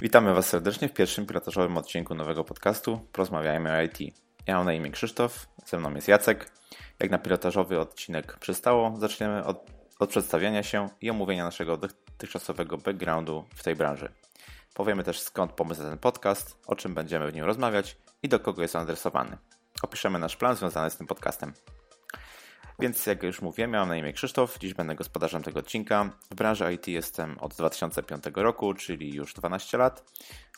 Witamy Was serdecznie w pierwszym pilotażowym odcinku nowego podcastu Porozmawiajmy o IT. Ja mam na imię Krzysztof, ze mną jest Jacek. Jak na pilotażowy odcinek przystało, zaczniemy od, od przedstawiania się i omówienia naszego dotychczasowego backgroundu w tej branży. Powiemy też skąd pomysł na ten podcast, o czym będziemy w nim rozmawiać i do kogo jest on adresowany. Opiszemy nasz plan związany z tym podcastem. Więc jak już mówiłem, mam na imię Krzysztof, dziś będę gospodarzem tego odcinka. W branży IT jestem od 2005 roku, czyli już 12 lat,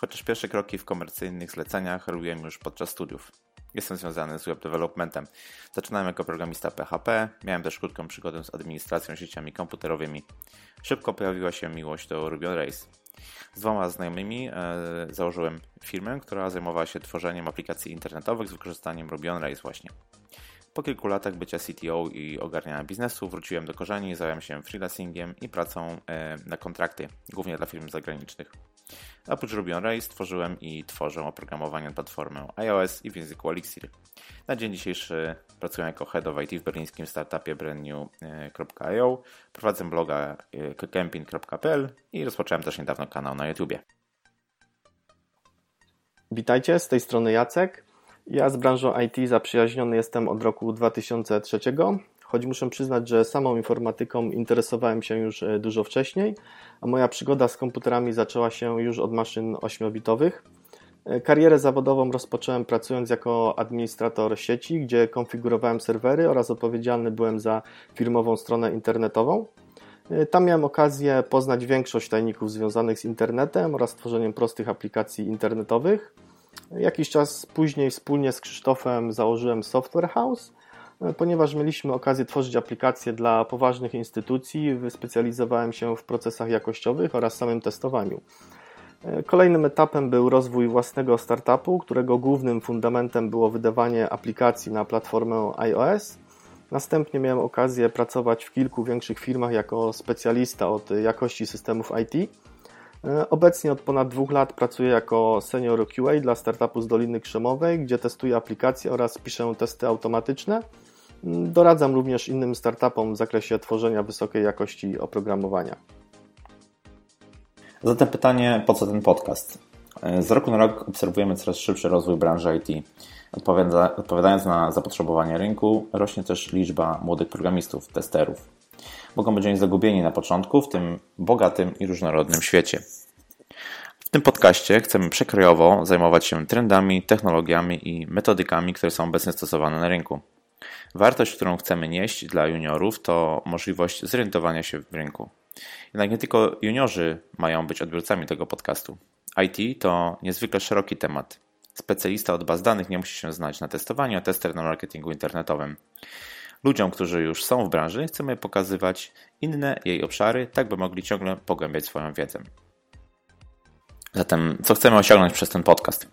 chociaż pierwsze kroki w komercyjnych zleceniach robiłem już podczas studiów. Jestem związany z web developmentem. Zaczynałem jako programista PHP, miałem też krótką przygodę z administracją sieciami komputerowymi. Szybko pojawiła się miłość do Ruby on Rails. Z dwoma znajomymi e, założyłem firmę, która zajmowała się tworzeniem aplikacji internetowych z wykorzystaniem Ruby on Rails właśnie. Po kilku latach bycia CTO i ogarniania biznesu wróciłem do korzeni, zająłem się freelancingiem i pracą e, na kontrakty, głównie dla firm zagranicznych. Oprócz Ruby on Rails tworzyłem i tworzę oprogramowanie na platformę iOS i w języku Elixir. Na dzień dzisiejszy pracuję jako head of IT w berlińskim startupie brandnew.io, prowadzę bloga e, camping.pl i rozpocząłem też niedawno kanał na YouTubie. Witajcie, z tej strony Jacek. Ja z branżą IT zaprzyjaźniony jestem od roku 2003, choć muszę przyznać, że samą informatyką interesowałem się już e, dużo wcześniej, a moja przygoda z komputerami zaczęła się już od maszyn 8-bitowych. E, karierę zawodową rozpocząłem pracując jako administrator sieci, gdzie konfigurowałem serwery oraz odpowiedzialny byłem za firmową stronę internetową. E, tam miałem okazję poznać większość tajników związanych z internetem oraz tworzeniem prostych aplikacji internetowych. Jakiś czas później wspólnie z Krzysztofem założyłem Software House, e, ponieważ mieliśmy okazję tworzyć aplikacje dla poważnych instytucji. Wyspecjalizowałem się w procesach jakościowych oraz samym testowaniu. E, kolejnym etapem był rozwój własnego startupu, którego głównym fundamentem było wydawanie aplikacji na platformę iOS. Następnie miałem okazję pracować w kilku większych firmach jako specjalista od jakości systemów IT. E, obecnie od ponad dwóch lat pracuję jako senior QA dla startupu z Doliny Krzemowej, gdzie testuję aplikacje oraz piszę testy automatyczne. Mm, doradzam również innym startupom w zakresie tworzenia wysokiej jakości oprogramowania. Zatem pytanie, po co ten podcast? E, z roku na rok obserwujemy coraz szybszy rozwój branży IT. Odpowiadając na zapotrzebowanie rynku, rośnie też liczba młodych programistów, testerów mogą być oni zagubieni na początku w tym bogatym i różnorodnym świecie. W tym podcaście chcemy przekrojowo zajmować się trendami, technologiami i metodykami, które są obecnie stosowane na rynku. Wartość, którą chcemy nieść dla juniorów, to możliwość zorientowania się w rynku. Jednak nie tylko juniorzy mają być odbiorcami tego podcastu. IT to niezwykle szeroki temat. Specjalista od baz danych nie musi się znać na testowaniu, a tester na marketingu internetowym. Ludziom, którzy już są w branży, chcemy pokazywać inne jej obszary, tak by mogli ciągle pogłębiać swoją wiedzę. Zatem, co chcemy osiągnąć przez ten podcast?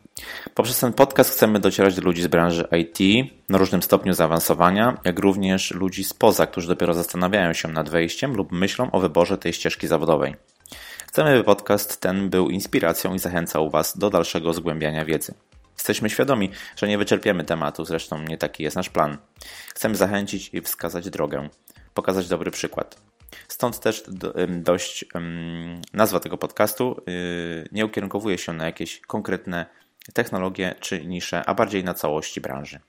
Poprzez ten podcast chcemy docierać do ludzi z branży IT na różnym stopniu zaawansowania, jak również ludzi spoza, którzy dopiero zastanawiają się nad wejściem lub myślą o wyborze tej ścieżki zawodowej. Chcemy, by podcast ten był inspiracją i zachęcał Was do dalszego zgłębiania wiedzy. Jesteśmy świadomi, że nie wyczerpiemy tematu, zresztą nie taki jest nasz plan. Chcemy zachęcić i wskazać drogę, pokazać dobry przykład. Stąd też dość nazwa tego podcastu y, nie ukierunkowuje się na jakieś konkretne technologie czy nisze, a bardziej na całości branży.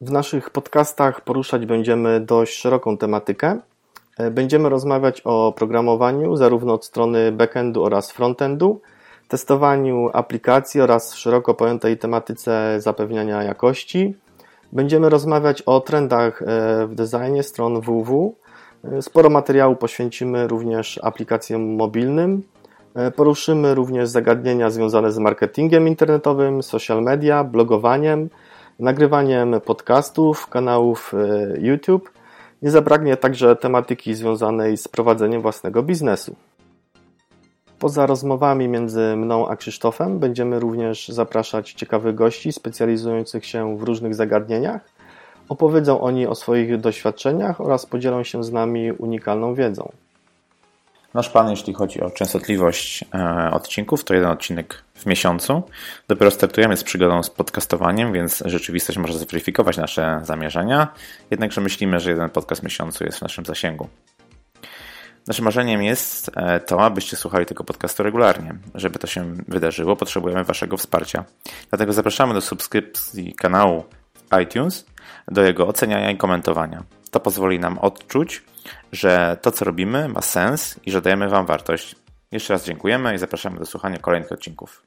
W naszych podcastach poruszać będziemy dość szeroką tematykę. E, będziemy rozmawiać o programowaniu zarówno od strony backendu oraz frontendu, testowaniu aplikacji oraz szeroko pojętej tematyce zapewniania jakości. Będziemy rozmawiać o trendach e, w designie stron www. E, sporo materiału poświęcimy również aplikacjom mobilnym. E, poruszymy również zagadnienia związane z marketingiem internetowym, social media, blogowaniem, nagrywaniem podcastów, kanałów YouTube. Nie zabraknie także tematyki związanej z prowadzeniem własnego biznesu. Poza rozmowami między mną a Krzysztofem będziemy również zapraszać ciekawych gości specjalizujących się w różnych zagadnieniach. Opowiedzą oni o swoich doświadczeniach oraz podzielą się z nami unikalną wiedzą. Nasz plan, jeśli chodzi o częstotliwość e, odcinków, to jeden odcinek w miesiącu. Dopiero startujemy z przygodą z podcastowaniem, więc rzeczywistość może zweryfikować nasze zamierzenia. Jednakże myślimy, że jeden podcast w miesiącu jest w naszym zasięgu. Naszym marzeniem jest e, to, abyście słuchali tego podcastu regularnie. Żeby to się wydarzyło, potrzebujemy Waszego wsparcia. Dlatego zapraszamy do subskrypcji kanału iTunes, do jego oceniania i komentowania. To pozwoli nam odczuć, że to, co robimy, ma sens i że dajemy Wam wartość. Jeszcze raz dziękujemy i zapraszamy do słuchania kolejnych odcinków.